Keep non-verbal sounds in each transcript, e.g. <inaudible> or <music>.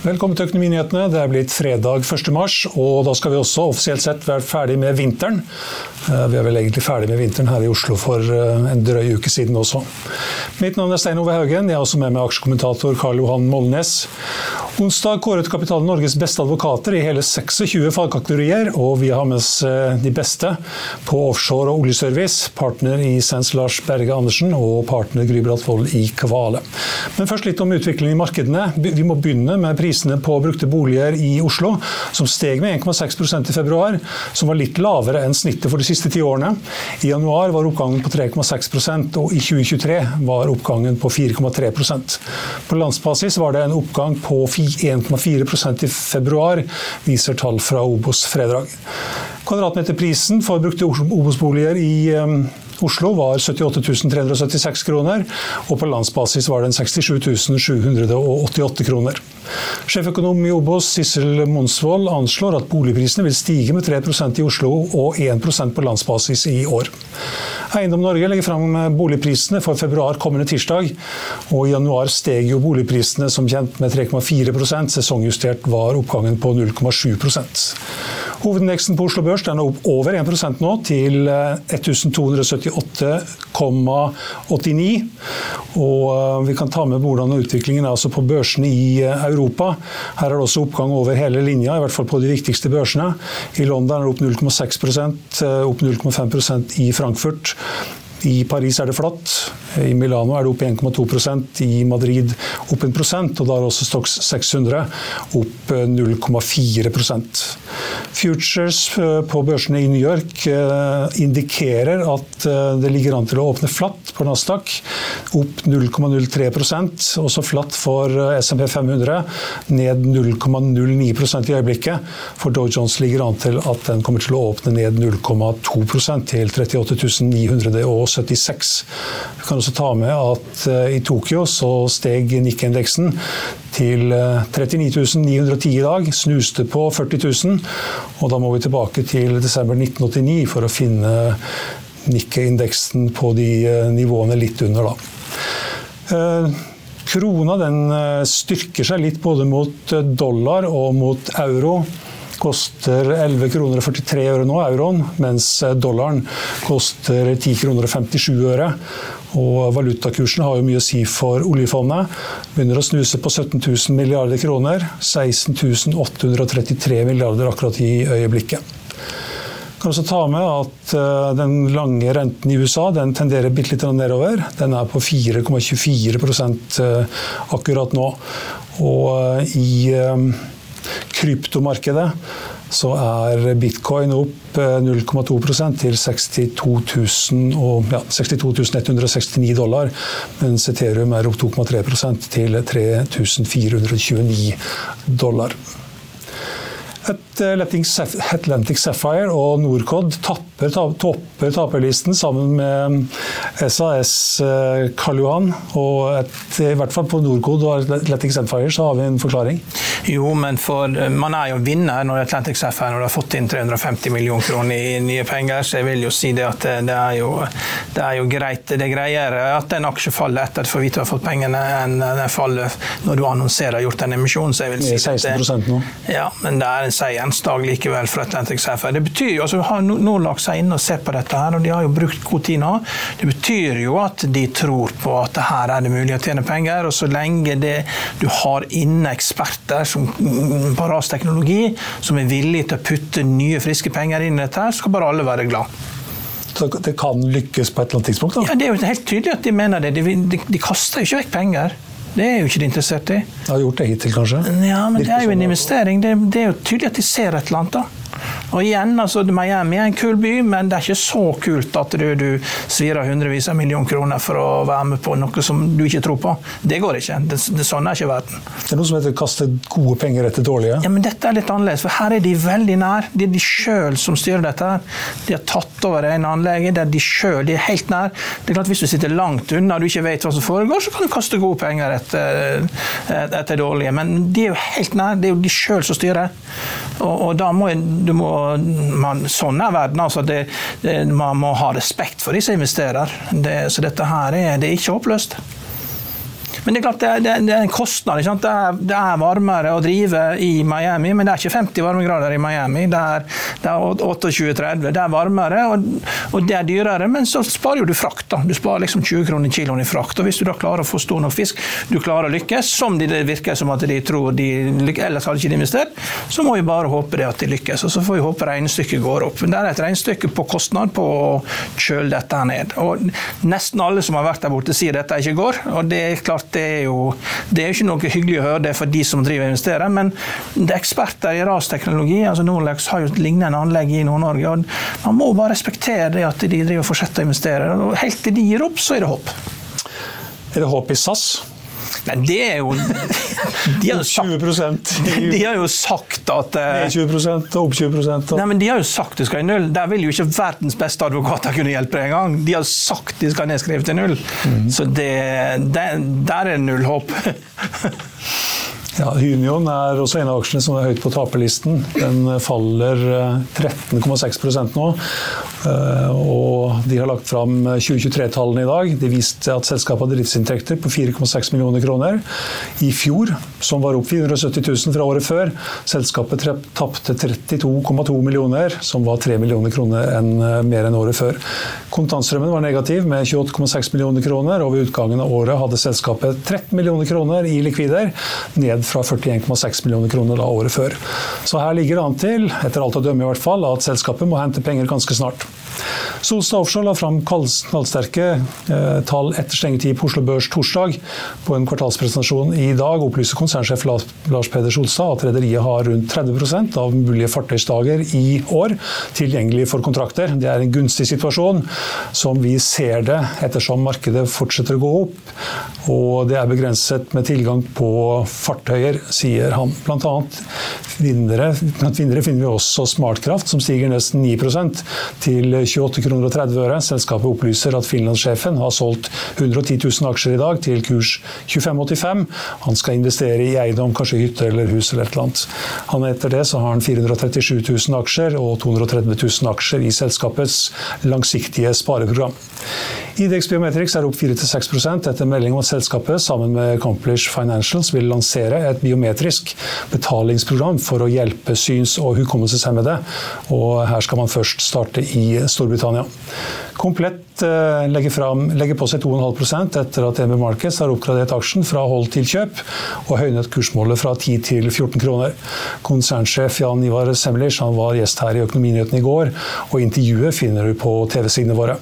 Velkommen til Økonominyhetene. Det er blitt fredag 1. mars, og da skal vi også offisielt sett være ferdig med vinteren. Eh, Vi er vel egentlig ferdig med vinteren her i Oslo for eh, en drøy uke siden også. Mitt navn er Stein Ove Haugen. Jeg er også med med aksjekommentator Karl Johan Molnes. Onsdag kåret Kapitalen Norges beste advokater i hele 26 fagkategorier, og vi har med oss eh, de beste på offshore og oljeservice. Partner i Sens Lars Berge Andersen og partner Gry Bratvold i Kvale. Men først litt om utviklingen i markedene. Vi må begynne med prisene på brukte boliger i Oslo, som steg med 1,6% i februar, som var litt lavere enn snittet for de siste ti årene. I januar var oppgangen på 3,6% og i 2023 var oppgangen på 4,3% På landsbasis var det en oppgang på 1,4% i februar, viser tall fra Obos fredag. Kvadratmeterprisen for brukte Obos-boliger i eh, Oslo var 78 376 kroner, og på landsbasis var den 67 788 kroner. Sjeføkonom i Obos, Sissel Monsvold, anslår at boligprisene vil stige med 3% i Oslo og 1% på landsbasis i år. Eiendom Norge legger fram boligprisene for februar kommende tirsdag, og i januar steg jo boligprisene som kjent med 3,4% sesongjustert var oppgangen på 0,7 Hovedindeksen på Oslo Børs den er opp over 1% nå, til 1278,89. Og eh, vi kan ta med hvordan utviklingen er altså på børsene i eh, Europa. Her er det også oppgang over hele linja, i hvert fall på de viktigste børsene. I London er det opp 0,6 eh, opp 0,5% i Frankfurt. I Paris er det flatt. I Milano er det opp 1,2% I Madrid opp 1% og da er også Stox 600 opp 0,4% Futures eh, på børsene i New York eh, indikerer at eh, det ligger an til å åpne flatt på Nasdaq, opp 0,03% Også flatt for SMP 500, ned 0,09% i øyeblikket. For Dow Jones ligger an til at den kommer til å åpne ned 0,2 til 38 976. Vi kan også ta med at i Tokyo så steg Nikkei-indeksen til 39 910 i dag, snuste på 40 000. Og da må vi tilbake til desember 1989 for å finne Nikkei-indeksen på de nivåene litt under, da. Krona den styrker seg litt både mot dollar og mot euro. Koster 11 kroner og 43 øre nå, euroen, mens dollaren koster 10 kroner og 57 øre. Og valutakursen har jo mye å si for oljefondet. Begynner å snuse på 17 000 milliarder kroner. 16 833 milliarder akkurat i øyeblikket. Kan også ta med at Den lange renten i USA den tenderer bitte litt nedover. Den er på 4,24% akkurat nå. Og i kryptomarkedet så er bitcoin opp 0,2% til 62, og, ja, 62 169 dollar, mens Ethereum er opp 2,3% til 3429 dollar. Et Atlantic Sapphire og Norcod tapper, topper taperlisten sammen med SAS Karl Johan. Og et, i hvert fall på Norcod og Atlantic Sandfire så har vi en forklaring. Jo, men for, man er jo vinner når Atlantic Sapphire har fått inn 350 millioner kroner i nye penger. Så jeg vil jo si det at det er jo, det er jo greit. Det er greiere at en aksje faller etter at du får vite du har fått pengene, enn den faller når du annonserer gjort en emisjon. Så jeg vil si det er 16 nå. Ja, men det er en seiersdag likevel for Atlantic Sapphire. Det betyr jo, altså har Nordlagt seg inn og ser på dette, her, og de har jo brukt god tid nå. Det betyr jo at de tror på at her er det mulig å tjene penger. og Så lenge det, du har inne eksperter som, på rasteknologi som er villige til å putte nye, friske penger inn i dette, her, så skal bare alle være glad. Så det kan lykkes på et eller annet tidspunkt? da? Ja, Det er jo helt tydelig at de mener det. De, de, de kaster jo ikke vekk penger. Det er jo ikke de interessert i. De har gjort det hittil, kanskje? Ja, men det er jo en investering. Det, det er jo tydelig at de ser et eller annet. da. Og igjen, altså Miami er en kul by, men det er ikke så kult at du, du svirer hundrevis av millioner kroner for å være med på noe som du ikke tror på. Det går ikke. Det, det, sånn er ikke verden. Det er noe som heter kaste gode penger etter dårlige. Ja, men Dette er litt annerledes, for her er de veldig nær. Det er de sjøl som styrer dette. De har tatt over en anlegg. Det er de sjøl. De er helt nær. Det er klart Hvis du sitter langt unna og du ikke vet hva som foregår, så kan du kaste gode penger etter, etter dårlige. Men de er jo helt nær. Det er jo de sjøl som styrer. Og, og da må, du må man, Sånn er verden. altså. Det, det, man må ha respekt for de som investerer. Det, så dette her er, det er ikke håpløst. Men det er klart det er, det er en kostnad. Det er, det, er, varmere å drive i Miami, men det er ikke 50 varmegrader i Miami. Det er, er 28-30. Det er varmere, og, og, det er dyrere, men så sparer du frakt. da. Du sparer liksom 20 kroner kiloen i frakt. og Hvis du da klarer å få stor nok fisk, du klarer å lykkes, som det virker som at de tror de lykkes, ellers hadde ikke de investert, så må vi bare håpe det at de lykkes. Og så får vi håpe regnestykket går opp. Men det er et regnestykke på kostnad på å kjøle dette ned. Og Nesten alle som har vært der borte, sier dette ikke går. og det er klart det er jo det er ikke noe hyggelig å høre det for de som driver og investerer, men er eksperter i rasteknologi. altså Norlex har jo et lignende anlegg i Nord-Norge. og Man må bare respektere det at de driver og fortsetter å investere. og Helt til de gir opp, så er det håp. Er det håp i SAS? Nei, det er jo De har jo sagt, <laughs> de har jo sagt at eh, Ned 20 og opp 20 og... Nei, men De har jo sagt det skal i null. Der vil jo ikke verdens beste advokater kunne hjelpe deg engang. De har sagt de skal nedskrive til null. Mm. Så det, det, der er det null håp. <laughs> Ja, Hynion er også en av aksjene som er høyt på taperlisten. Den faller 13,6 eh, nå. Eh, og de har lagt fram 2023-tallene i dag. De viste at selskapet hadde driftsinntekter på 4,6 millioner kroner i fjor, som var opp 470 000 fra året før. Selskapet tapte 32,2 millioner, som var 3 millioner kroner enn, eh, mer enn året før. Kontantstrømmen var negativ med 28,6 millioner kroner, og ved utgangen av året hadde selskapet 13 millioner kroner i likvider. ned fra 41,6 millioner kroner året før. Så her ligger det an til, etter alt å dømme i hvert fall, at selskapet må hente penger ganske snart. Solstad Offshore la fram knallsterke eh, tall etter stengetid på Oslo Børs torsdag. På en kvartalspresentasjon i dag opplyser konsernsjef Lars Peder Solstad at rederiet har rundt 30% av mulige fartøysdager i år tilgjengelig for kontrakter. Det er en gunstig situasjon, som vi ser det ettersom markedet fortsetter å gå opp. Og det er begrenset med tilgang på fartøyer, sier han. Blant annet vinnere, blant vinnere finner vi også Smartkraft, som stiger nesten 9% til 28 kroner og 30 øre. Selskapet opplyser at finlandssjefen har solgt 110 000 aksjer i dag til kurs 25,85. Han skal investere i eiendom, kanskje hytte eller hus eller et eller annet. Han etter det så har han 437 000 aksjer og 230 000 aksjer i selskapets langsiktige spareprogram. IDX Biometrics er opp 4-6% etter melding om at selskapet sammen med Accomplish Financials vil lansere et biometrisk betalingsprogram for å hjelpe syns- og hukommelseshemmede. Og her skal man først starte i Storbritannia. Komplett eh, legger, fram, legger på seg 2,5% etter at EMB Markets har oppgradert aksjen fra hold til kjøp, og høynet kursmålet fra 10 til 14 kroner. Konsernsjef Jan Ivar Semlic var gjest her i Økonominyhetene i går, og intervjuet finner du på TV-sidene våre.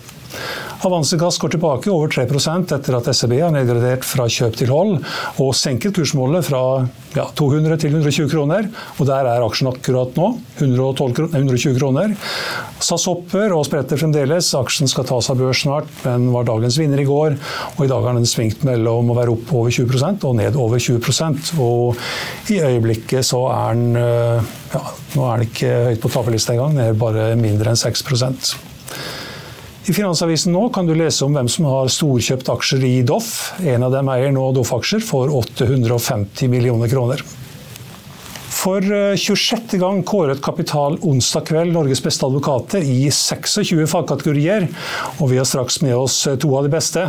Avanse Gass går tilbake over 3% etter at SEB har nedgradert fra kjøp til hold og senket kursmålet fra ja, 200 til 120 kroner. Og der er aksjen akkurat nå. 112, 120 kroner. SAS hopper og spretter fremdeles. Aksjen skal tas av børs snart, men var dagens vinner i går. Og i dag har den svingt mellom å være opp over 20% og ned over 20% Og i øyeblikket så er den ja, Nå er den ikke høyt på taperlista engang, den er bare mindre enn 6 i Finansavisen nå kan du lese om hvem som har storkjøpt aksjer i Doff. En av dem eier nå Doff-aksjer for 850 millioner kroner. For 26. Eh, gang kåret Kapital onsdag kveld Norges beste advokater i 26 fagkategorier, og vi har straks med oss to av de beste.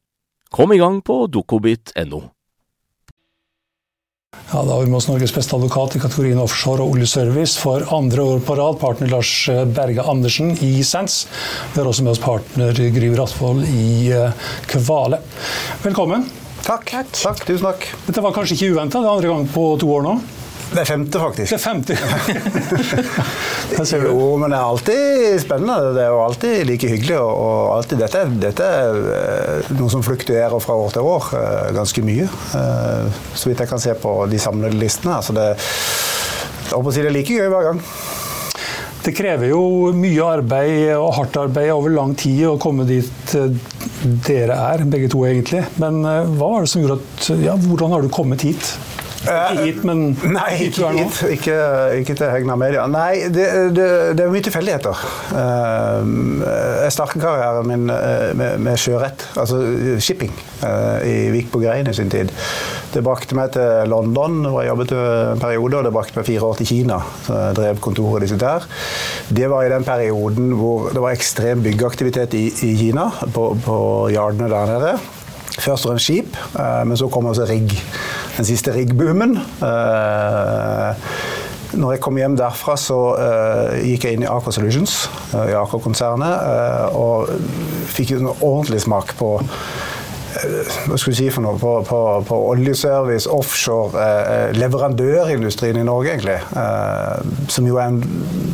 Kom i gang på dokobit.no. Ja, Da har vi med oss Norges beste advokat i kategorien offshore og oljeservice for andre år på rad, partner Lars Berge Andersen i Sens. Vi har også med oss partner Gry Rattvoll i eh, Kvale. Velkommen. Takk. takk. Tusen takk. Dette var kanskje ikke uventa, det er andre gang på to år nå? Det er femte, faktisk. Det er femte. <laughs> jo, men det er alltid spennende. Det er jo alltid like hyggelig. Og alltid, dette, dette, er eh, noe som fluktuerer fra år til år eh, ganske mye. Eh, så vidt jeg kan se på de samlede listene. Så det, jeg si det er like gøy hver gang. Det krever jo mye arbeid og hardt arbeid over lang tid å komme dit dere er, begge to egentlig. Men hva var det som gjorde at Ja, hvordan har du kommet hit? Ikke hit, men Nei, ikke hit. Ikke, ikke, til Hegna Media. Nei, det, det, det er mye tilfeldigheter. Eh, jeg startet karrieren min eh, med, med, sjørett, altså shipping, eh, i Vik på Grein i sin tid. Det brakte meg til London, hvor jeg jobbet en periode, og det brakte meg fire år til Kina. Så jeg drev kontoret sitt der. Det var i den perioden hvor det var ekstrem byggeaktivitet i, i Kina, på, på yardene der nede. Først og fremst skip, men så kom også rigg den siste riggboomen. Uh, når jeg kom hjem derfra, så uh, gikk jeg inn i Aker Solutions, uh, i Aker-konsernet, og fikk en ordentlig smak på hva skal si for noe, på, på, på oljeservice, offshore, eh, leverandørindustrien i Norge, egentlig. Eh, som jo en,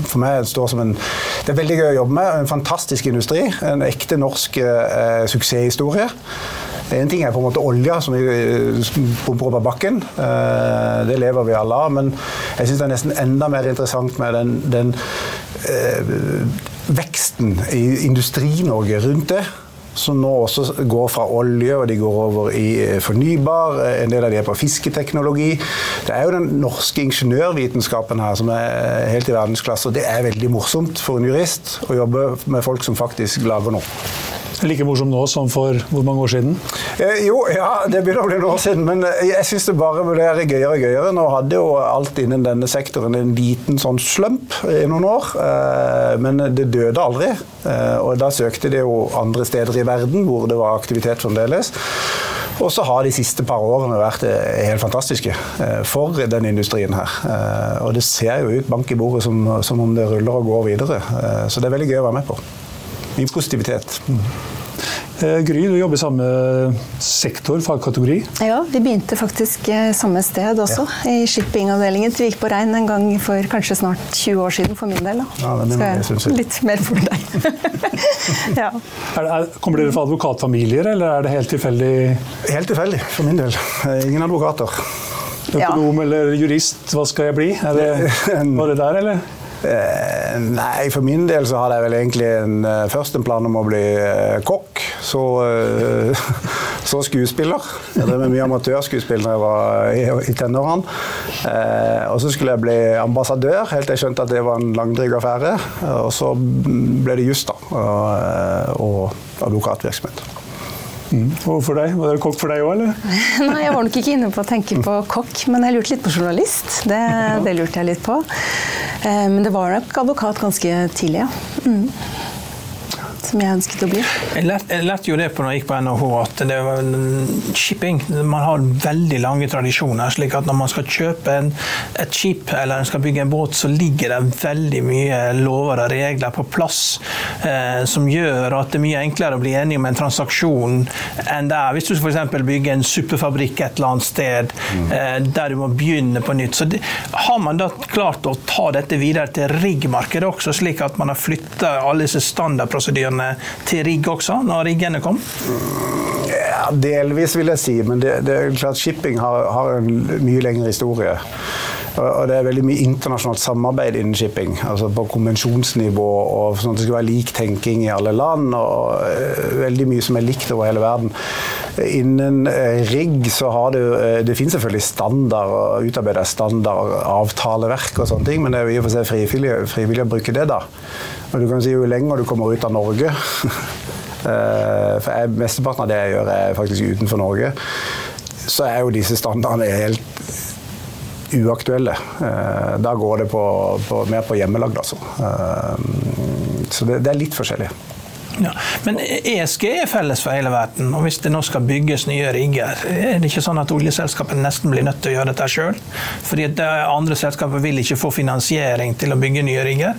for meg står som en Det er veldig gøy å jobbe med. En fantastisk industri. En ekte norsk eh, suksesshistorie. En ting er på en måte olja som vi pumper opp av bakken. Eh, det lever vi alle av. Men jeg syns det er nesten enda mer interessant med den, den eh, veksten i Industri-Norge rundt det som nå også går fra olje og de går over i eh, fornybar. En del av de er på fisketeknologi. Det er jo den norske ingeniørvitenskapen her som er helt i verdensklasse. Og det er veldig morsomt for en jurist å jobbe med folk som faktisk lager noe. Like morsom nå som for hvor mange år siden? Eh, jo, ja, det begynner å bli noen år siden. Men eh, jeg syns det bare blir gøyere og gøyere. Nå hadde jo alt innen denne sektoren en liten sånn slump i noen år. Eh, men det døde aldri. Eh, og da søkte det jo andre steder i verden hvor det var aktivitet fremdeles. Og så har de siste par årene vært eh, helt fantastiske eh, for den industrien her. Og det ser jo ut bank i bordet som, som om det ruller og går videre. Så det er veldig gøy å være med på mye positivitet. Mm. Gry, du jobber i samme sektor, fagkategori? Ja, vi begynte faktisk eh, samme sted også. Ja. I shippingavdelingen til Vik på Rein en gang for kanskje snart 20 år siden for min del. Da. Ja, det mener jeg, jeg. Litt mer for deg. <laughs> ja. er det, er, kommer dere fra advokatfamilier, eller er det helt tilfeldig? Helt tilfeldig, for min del. Ingen advokater. Økonom eller jurist, hva skal jeg bli? Er det, var det der, eller? Eh, nei, for min del så hadde jeg vel egentlig en, eh, først en plan om å bli eh, kokk. Så, <laughs> så skuespiller. Jeg drev med mye amatørskuespill da jeg var i, i tenårene. Eh, og så skulle jeg bli ambassadør, helt til jeg skjønte at det var en langdryg affære. Og så ble det juss, da. Og, og advokatvirksomhet. Mm. Og for deg? Var det kokk for deg òg, eller? <laughs> Nei, jeg var nok ikke inne på å tenke på kokk, men jeg lurte litt på journalist. Det, det lurte jeg litt på. Eh, men det var nok advokat ganske tidlig, ja. Mm. Som jeg ønsket å bli. Jeg lærte, jeg lærte jo det på når jeg gikk på NHH, at det var shipping Man har veldig lange tradisjoner. slik at når man skal kjøpe en, et skip eller en skal bygge en båt, så ligger det veldig mye lover og regler på plass eh, som gjør at det er mye enklere å bli enig om en transaksjon enn det er hvis du f.eks. bygger en suppefabrikk et eller annet sted eh, der du må begynne på nytt. Så det, Har man da klart å ta dette videre til riggmarkedet også, slik at man har flytta alle disse standardprosedyrene til rigg også, når riggene kom? Ja, delvis, vil jeg si. Men det, det er klart shipping har, har en mye lengre historie. Og det er veldig mye internasjonalt samarbeid innen shipping. altså På konvensjonsnivå, og sånn at det skal være lik tenking i alle land. og eh, Veldig mye som er likt over hele verden. Innen eh, rigg så har det eh, Det finnes selvfølgelig standard og utarbeida standardavtaleverk og sånne ting, men det er jo i og for seg frivillig, frivillig å bruke det, da. Og du kan si jo lenger du kommer ut av Norge <laughs> For jeg, mesteparten av det jeg gjør, er faktisk utenfor Norge. Så er jo disse standardene helt uaktuelle. Da går det på, på, mer på hjemmelagd, altså. Så det, det er litt forskjellig. Ja. Men ESG er felles for hele verden, og hvis det nå skal bygges nye rigger, er det ikke sånn at oljeselskapene nesten blir nødt til å gjøre dette sjøl? Fordi andre selskaper vil ikke få finansiering til å bygge nye rigger?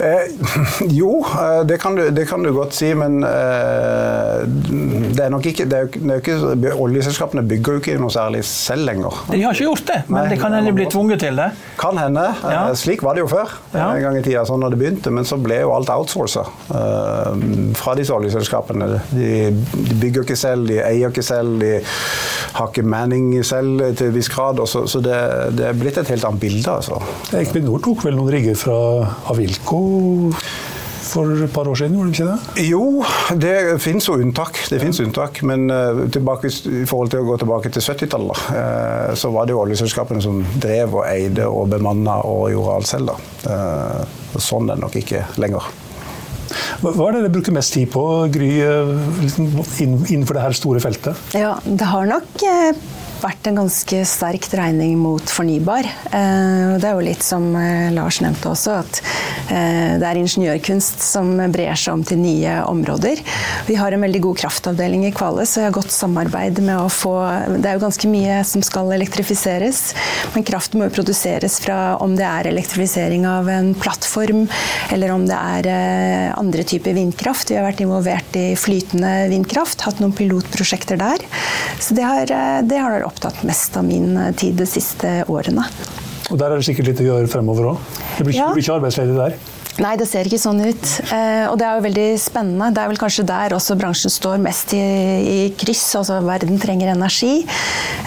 Eh, <laughs> jo, det kan, du, det kan, du, godt si, men eh, det er nok ikke, det er, det er ikke Oljeselskapene bygger jo ikke noe særlig selv lenger. De har ikke gjort det, men Nei, det kan hende de blir tvunget til det? Kan hende. Ja. Eh, slik var det jo før, ja. en gang i tida, sånn når det begynte. Men så ble jo alt outsourca eh, fra disse oljeselskapene. De, de, bygger ikke selv, de eier ikke selv, de har ikke manning selv til en viss grad. Så, så det, det, er blitt et helt annet bilde, altså. Equinor tok vel noen rigger fra Avilco for et par år siden, gjorde de ikke det? Jo, det finnes jo unntak. Det ja. unntak, Men uh, tilbake, i forhold til å gå tilbake til 70-tallet, uh, så var det jo oljeselskapene som drev og eide og bemanna og gjorde alt selv. da. Uh, sånn er det nok ikke lenger. Hva er det dere bruker mest tid på, Gry, liksom innenfor det her store feltet? Ja, Det har nok vært en ganske sterk dreining mot fornybar. Det er jo litt som Lars nevnte også, at det er ingeniørkunst som brer seg om til nye områder. Vi har en veldig god kraftavdeling i Kvale, så jeg har godt samarbeid med å få Det er jo ganske mye som skal elektrifiseres, men kraft må jo produseres fra om det er elektrifisering av en plattform, eller om det er andre typer vindkraft. Vi har vært involvert i flytende vindkraft, hatt noen pilotprosjekter der. Så det har, det har opptatt mest av min tid de siste årene. Og Der er det sikkert litt å gjøre fremover òg? Det blir, ja. blir ikke arbeidsledig der? Nei, det ser ikke sånn ut. Eh, og det er jo veldig spennende. Det er vel kanskje der også bransjen står mest i, i kryss. Altså verden trenger energi.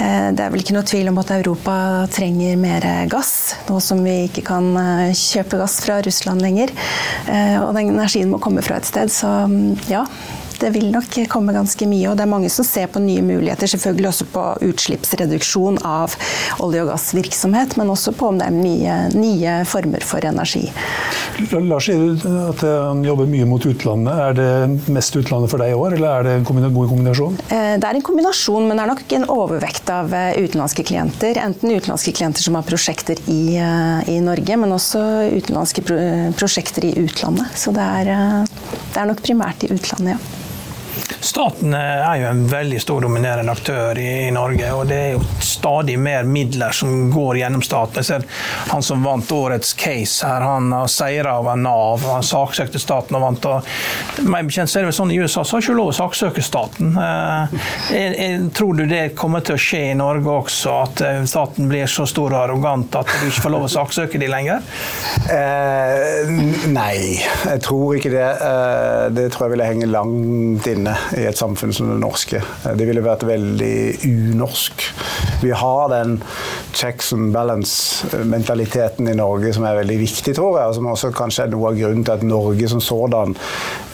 Eh, det er vel ikke noe tvil om at Europa trenger mer gass. Nå som vi ikke kan kjøpe gass fra Russland lenger. Eh, og den energien må komme fra et sted. Så ja, det vil nok komme ganske mye. Og det er mange som ser på nye muligheter, selvfølgelig også på utslippsreduksjon av olje- og gassvirksomhet, men også på om det er nye, nye former for energi. Lars sier at han jobber mye mot utlandet. Er det mest utlandet for deg i år, eller er det en god kombinasjon? Det er en kombinasjon, men det er nok en overvekt av utenlandske klienter. Enten utenlandske klienter som har prosjekter i, i Norge, men også utenlandske prosjekter i utlandet. Så det er, det er nok primært i utlandet, ja. Staten er jo en veldig stor dominerende aktør i, Norge, og det er jo stadig mer midler som går gjennom staten. Jeg ser Han som vant årets case her, han har seira over Nav, han saksøkte staten og vant. og meg bekjent er det sånn I USA så har ikke lov å saksøke staten. Jeg, eh, jeg, tror du det kommer til å skje i Norge også, at eh, staten blir så stor og arrogant at du ikke får lov å saksøke de lenger? Eh, nei, jeg tror ikke det. Eh, det tror jeg ville henge langt inne i et samfunn som det norske. Det ville vært veldig unorsk. Vi har den checks and balance-mentaliteten i Norge som er veldig viktig, tror jeg, og som også kanskje er noe av grunnen til at Norge som sådan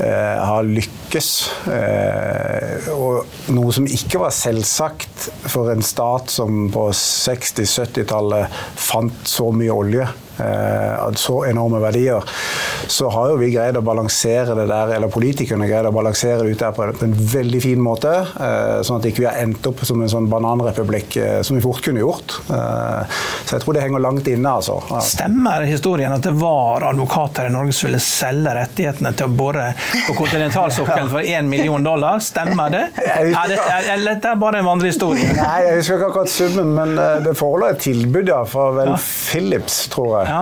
eh, har lykkes. Eh, og noe som ikke var selvsagt for en stat som på 60-70-tallet fant så mye olje eh, så enorme verdier, så har jo vi greid å balansere det der, eller politikerne greid å balansere det ut der på en, veldig fin måte, eh, sånn at ikke vi har endt opp som en sånn bananrepublikk, eh, som vi fort kunne gjort. Eh, så jeg tror det henger langt inne, altså. Stemmer historien at det var advokater i Norge som ville selge rettighetene til å bore på kontinentalsokkelen for én million dollar? Stemmer det? Er det, er, er, dette er bare en vandrehistorie? Nei, jeg husker ikke akkurat summen, men eh, det forelå et tilbud ja, fra vel Ja. Philips, tror jeg. Ja.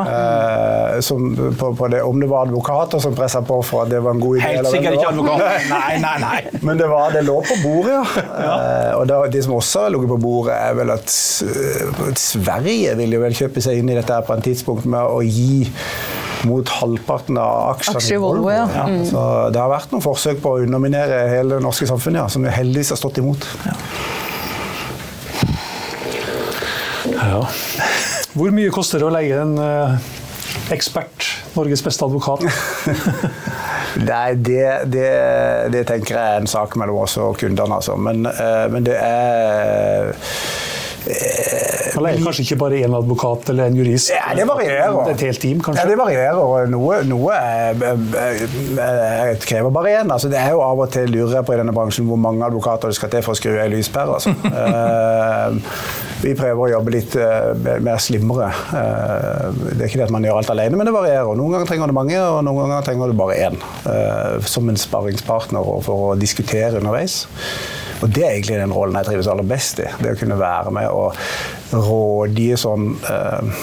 Eh, som, på, på det, om det var advokater som pressa på for at det var en god idé. Helt sikkert ikke advokater. <laughs> Nei, nei, nei. Men det, var, det lå på bordet, ja. Eh, og da, de som også har ligget på bordet, er vel at uh, Sverige vil jo vel kjøpe seg inn i dette her på en tidspunkt med å gi mot halvparten av aksjene i Volvo, ja. Mm. Så det har vært noen forsøk på å underminere hele det norske samfunnet, ja, som vi heldigvis har stått imot. Ja. Ja. Hvor mye koster det å leie en eh, ekspert, Norges beste advokat? <laughs> Nei, det, det, det tenker jeg er en sak mellom oss og kundene, altså. Men, eh, men det er Man leier kanskje ikke bare én advokat eller en jurist? Ja, det varierer. Et helt team, Ja, det varierer. og Noe, noe er, er, er, krever bare én. Altså, det er jo av og til lurer jeg på i denne bransjen hvor mange advokater det skal til for å skru ei lyspære. Altså. <laughs> Eh, vi prøver å jobbe litt eh, mer slimmere. Eh, det er ikke det at man gjør alt alene, men det varierer. Noen ganger trenger du mange, og noen ganger trenger du bare én. Som en sparringspartner og for å diskutere underveis. Og det er egentlig den rollen jeg trives aller best i. Det å kunne være med og rådgi sånn eh,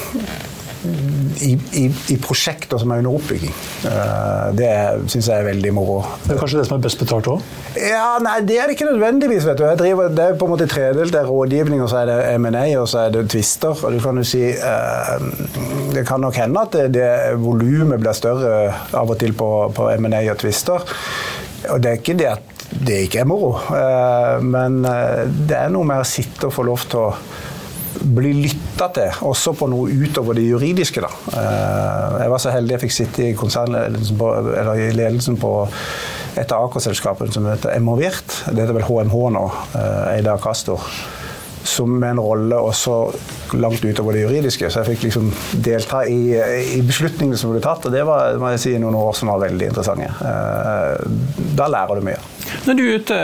i, i, i prosjekter som er under oppbygging. Eh, det syns jeg er veldig moro. Det er kanskje det som er best betalt òg? Ja, nei, Det er det ikke nødvendigvis. vet du. Driver, det er på en måte tredelt. Det er rådgivning, og så er det M&A, og så er det tvister. Og du kan jo si eh, Det kan nok hende at det, det volumet blir større av og til på, på M&A og tvister. Og det er ikke det at det ikke er moro, eh, men eh, det er noe med å sitte og få lov til å bli lytta til, også på noe utover det juridiske. Da. Eh, Jeg var så heldig jeg fikk sitte i, i ledelsen på et av Aker-selskapene som heter Emovirt. Det heter vel HMH nå, Eida eid av Castor. Som med en rolle også langt utover det juridiske. Så jeg fikk liksom delta i, i beslutningene som ble tatt, og det var må jeg si, noen år som var veldig interessante. Da lærer du mye. Når du er ute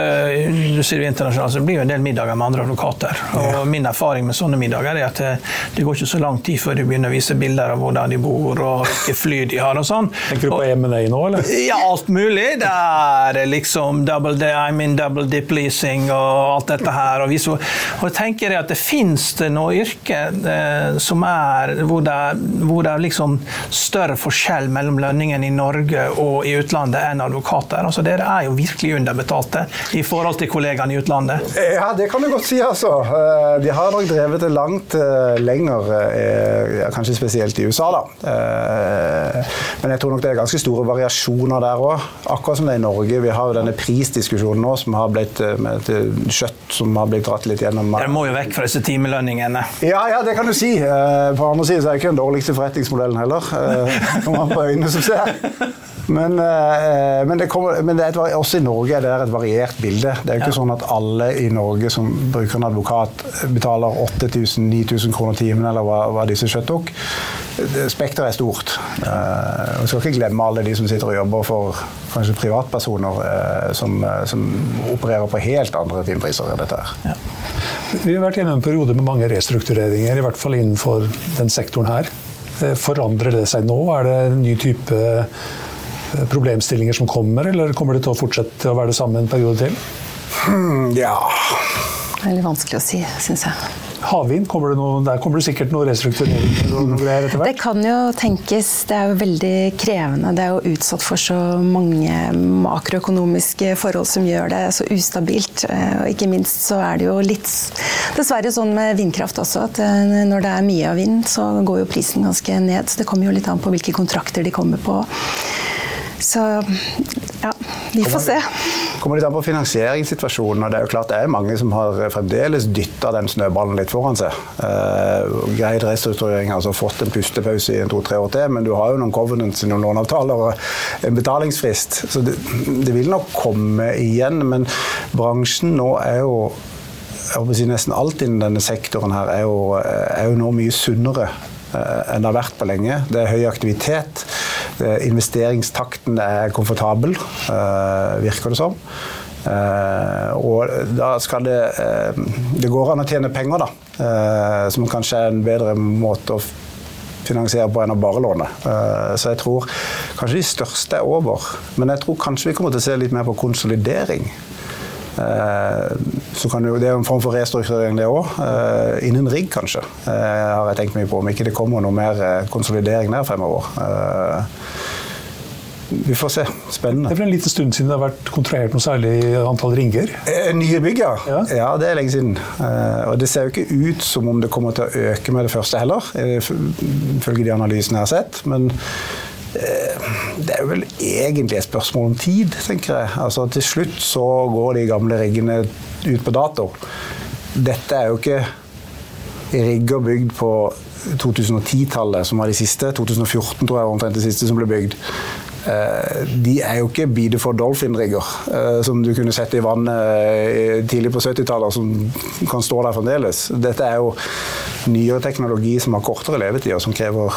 du internasjonalt, så blir det jo en del middager med andre advokater. Og Min erfaring med sånne middager er at det, det går ikke så lang tid før de begynner å vise bilder av hvordan de bor og hvilke fly de har. og sånn. Tenker du på M&A nå, eller? Ja, alt mulig. Det er liksom double, day, I mean double dip leasing og alt dette her. Og, vi så, og jeg tenker at det fins det noe yrke eh, som er hvor det, hvor det er liksom større forskjell mellom lønningen i Norge og i utlandet enn advokater. Altså, dere er jo virkelig underbetalte i forhold til kollegaene i utlandet. Ja, det kan du godt si, altså. Eh, De har nok drevet det langt eh, lenger, eh, kanskje spesielt i USA, da. Men jeg tror nok det er ganske store variasjoner der òg. Akkurat som det er i Norge. Vi har jo denne prisdiskusjonen nå som har blitt med et kjøtt som har blitt dratt litt gjennom. Dere må jo vekk fra disse timelønningene. Ja, ja, det kan du si. På andre siden så er det ikke den dårligste forretningsmodellen heller. Når man an på øynene som ser. Men, men, det kommer, men det er også i Norge er det der et variert bilde. Det er jo ikke sånn at alle i Norge som bruker en advokat, betaler 8000-9000 kroner timen, eller hva, hva disse kjøtt tok. Det- Spekteret er stort. Eh, Vi skal ikke glemme alle de som sitter og jobber for kanskje privatpersoner uh, som, eh, som opererer på helt andre timepriser enn dette her. Vi har vært gjennom en periode med mange restruktureringer, i hvert fall innenfor den sektoren her. Forandrer det seg nå? Er det en ny type problemstillinger som kommer, eller kommer det til å fortsette å være det samme en periode til? Hmm, ja Det er litt vanskelig å si, syns jeg. Havvind, kommer det noe, der kommer det sikkert noe restrukturering og noe greier etter Det kan jo tenkes. Det er jo veldig krevende. Det er jo utsatt for så mange makroøkonomiske forhold som gjør det så ustabilt. Eh, Og ikke minst så er det jo litt dessverre sånn med vindkraft også, at eh, når det er mye av vind, så går jo prisen ganske ned. Så det kommer jo litt an på hvilke kontrakter de kommer på. Så ja, vi får se. kommer litt an på finansieringssituasjonen. og Det er jo klart det er mange som har fremdeles dytta den snøballen litt foran seg. Eh, greid restrukturering, altså fått en pustepause i en to-tre år til, men du har jo noen covenants noen låneavtaler og en betalingsfrist. Så det, det vil nok komme igjen. Men bransjen nå er jo jeg håper å si Nesten alt innen denne sektoren her er jo, er jo nå mye sunnere eh, enn det har vært på lenge. Det er høy aktivitet. Det, investeringstakten er komfortabel, eh, virker det som. Eh, og da skal det eh, Det går an å tjene penger, da. eh, som kanskje er en bedre måte å finansiere på enn å bare låne. Eh, Så jeg tror kanskje de største er over. Men jeg tror kanskje vi kommer til å se litt mer på konsolidering. Eh, Så kan jo, det er en form for restrukturering, det òg. Innen rigg, kanskje, eh, har jeg tenkt mye på. Om ikke det kommer noe mer eh, konsolidering der fremover. Eh, Vi får se. Det Spennende. er vel en liten stund siden det har vært kontrahert noe særlig antall ringer. Eh, Nye bygg, ja. Ja. ja. Det er lenge siden. Eh, Og det ser jo ikke ut som om det kommer til å øke med det første heller, eh, ifølge de analysene jeg har sett. Men eh, det er vel egentlig et spørsmål om tid, tenker jeg. Altså Til slutt så går de gamle riggene ut på dato. Dette er jo ikke rigger bygd på 2010-tallet, som var de siste. 2014 tror jeg var omtrent det siste som ble bygd. Eh, De er jo ikke Biedeford Dolphin-rigger eh, som du kunne sett i vannet eh, tidlig på 70-tallet, som kan stå der fremdeles. Dette er jo nyere teknologi som har kortere levetid, og som krever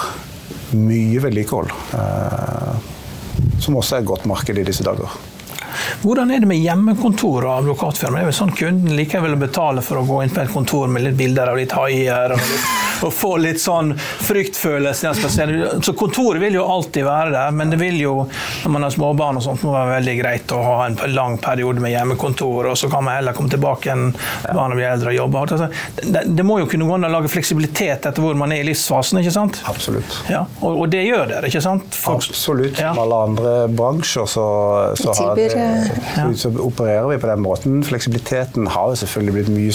mye vedlikehold. eh, Som også er et godt marked i disse dager. Hvordan er det med hjemmekontor og advokatfirma? Er det sånn kunden liker vel å betale for å gå inn på et kontor med litt bilder av litt haier og, litt, og få litt sånn fryktfølelse? jeg skal se? Så kontoret vil jo alltid være der, men det vil jo, når man har småbarn og sånt, må være veldig greit å ha en lang periode med hjemmekontor, og så kan man heller komme tilbake enn barna blir eldre og jobbe. Altså, det, det må jo kunne gå an å lage fleksibilitet etter hvor man er i livsfasen, ikke sant? Absolutt. Ja, og, og det gjør dere, ikke sant? Folk- Absolutt. Ja. Som alle andre bransjer så, så, har det, eh, så, så opererer vi på den måten. Fleksibiliteten har jo selvfølgelig blitt mye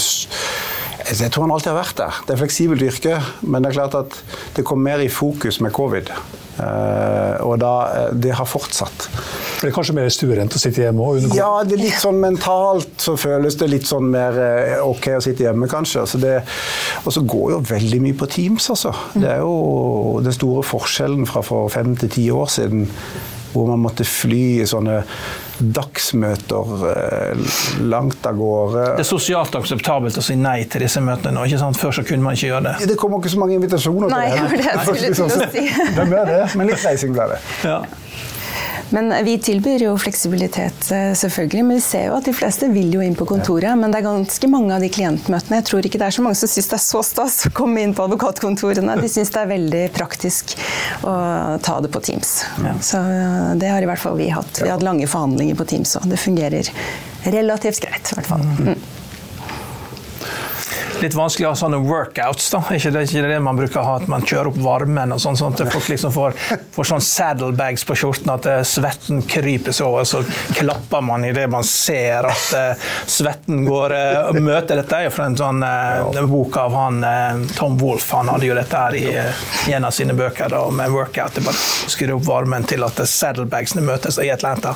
Jeg tror han alltid har vært der. Det er fleksibelt yrke, men det er klart at det kom mer i fokus med covid. Eh, og da, eh, det har fortsatt. Det er kanskje mer stuerent å sitte hjemme og undergå? Ja, det er litt sånn mentalt så føles det litt sånn mer eh, ok å sitte hjemme, kanskje. Altså det, og så går jo veldig mye på Teams, altså. Det er jo den store forskjellen fra for fem til ti år siden, hvor man måtte fly i sånne dagsmøter eh, langt av gårde. Det er sosialt akseptabelt å si nei til disse møtene nå. ikke sant? Før så kunne man ikke gjøre det. Det kommer ikke så mange invitasjoner Nei, til det var det skulle til å si. Hvem er det? Men litt reising ble det. Ja. Men vi tilbyr jo fleksibilitet, eh, selvfølgelig. Men vi ser jo at de fleste vil jo inn på kontoret. Men det er ganske mange av de klientmøtene. Jeg tror ikke det er så mange som syns det er så stas å komme inn på advokatkontorene. De syns det er veldig praktisk å ta det på Teams. Så eh, det har i hvert fall vi hatt. Vi har hatt lange forhandlinger på Teams òg. Det fungerer relativt greit, i hvert fall. Mm. Litt vanskelig å ha sånne workouts. da. Ikke det, ikke det man bruker å ha, at man kjører opp varmen og sånn, sånn at folk liksom får, får sånn saddlebags på skjorten, at eh, svetten kryper så over, så klapper man idet man ser at uh, svetten går uh, og møter Dette er jo fra en sånn uh, bok av han uh, Tom Wolff. Han hadde jo dette her i eh, en av sine bøker da, med workout. Det bare skru opp varmen til at saddlebagsene møtes i Atlanta.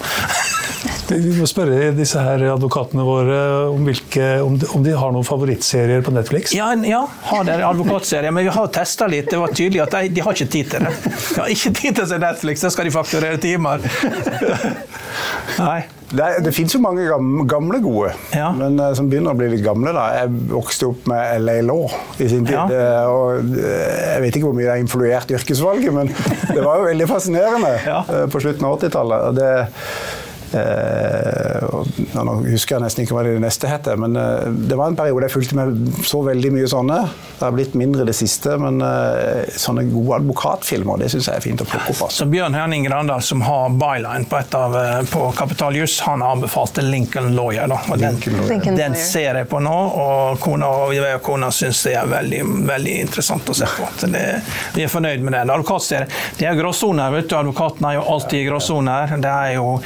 Vi må spørre disse her advokatene våre om, hvilke, om, de, om de har noen favorittserier på Netflix. Ja, ja har dere advokatserier? men vi har testa litt. Det var tydelig at de, de har ikke tid til det. De har ikke tid til å se Netflix, da skal de fakturere timer. Nei. Det, det finnes jo mange gamle, gamle gode, Ja. men eh, som begynner å bli litt gamle. da. Jeg vokste opp med LA Law i sin tid. Ja. eh, og eh, Jeg vet ikke hvor mye det har influert yrkesvalget, men det var jo veldig fascinerende Ja. på slutten av 80-tallet. Og Eh, nå husker jeg nesten ikke hva det neste heter, men eh, det var en periode jeg fulgte med så veldig mye sånne. Det har blitt mindre det siste, men eh, sånne gode advokatfilmer det syns jeg er fint å plukke opp. Altså. Så Bjørn Henning Grandal, som har byline på, et av, på Kapital Juss, han anbefalte Lincoln Lawyer. Da. Og den, Lincoln den ser jeg på nå, og kona, og jeg og kona syns det er veldig, veldig interessant å se på. Så det, vi er fornøyd med den. Advokatserie. Det er gråsoner. vet du, Advokaten er jo alltid i gråsoner. Det er jo,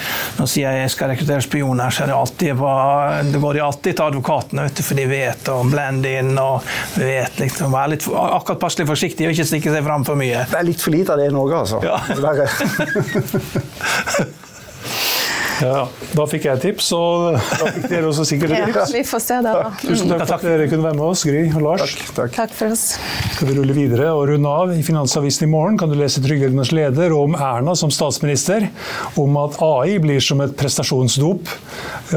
Jeg skal rekruttere spioner, så det alltid hva- det går de alltid til advokatene, vet du, for de vet å blende inn og vet liksom, være litt akkurat passelig forsiktig og ikke stikke seg fram for mye. Det er litt for lite av det i Norge, altså. Ja. <laughs> Ja, da fikk jeg et tips, og da fikk dere også sikkert et Ja, vi får se da. Tusen takk for at dere kunne være med oss, Gry og Lars. Takk. takk. Takk for oss. Skal vi rulle videre og runde av? I Finansavisen i morgen kan du lese Trygdeordens leder om Erna som statsminister, om at AI blir som et prestasjonsdop,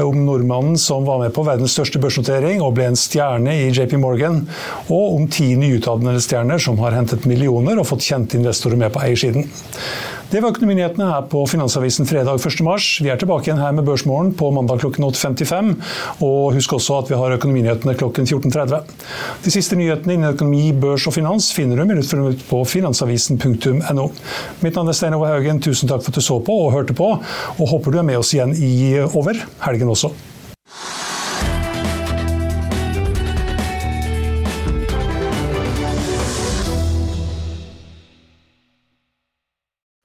om nordmannen som var med på verdens største børsnotering og ble en stjerne i JP Morgan, og om ti nyutdannede stjerner som har hentet millioner og fått kjente investorer med på eiersiden. Det var økonominyhetene her på Finansavisen fredag 1.3. Vi er tilbake igjen her med Børsmorgen på mandag klokken 8.55. Og husk også at vi har økonominyhetene klokken 14.30. De siste nyhetene innen økonomi, børs og finans finner du minutt for minutt på finansavisen.no. Mitt navn er Stein Ove Haugen. Tusen takk for at du så på og hørte på, og håper du er med oss igjen i over helgen også.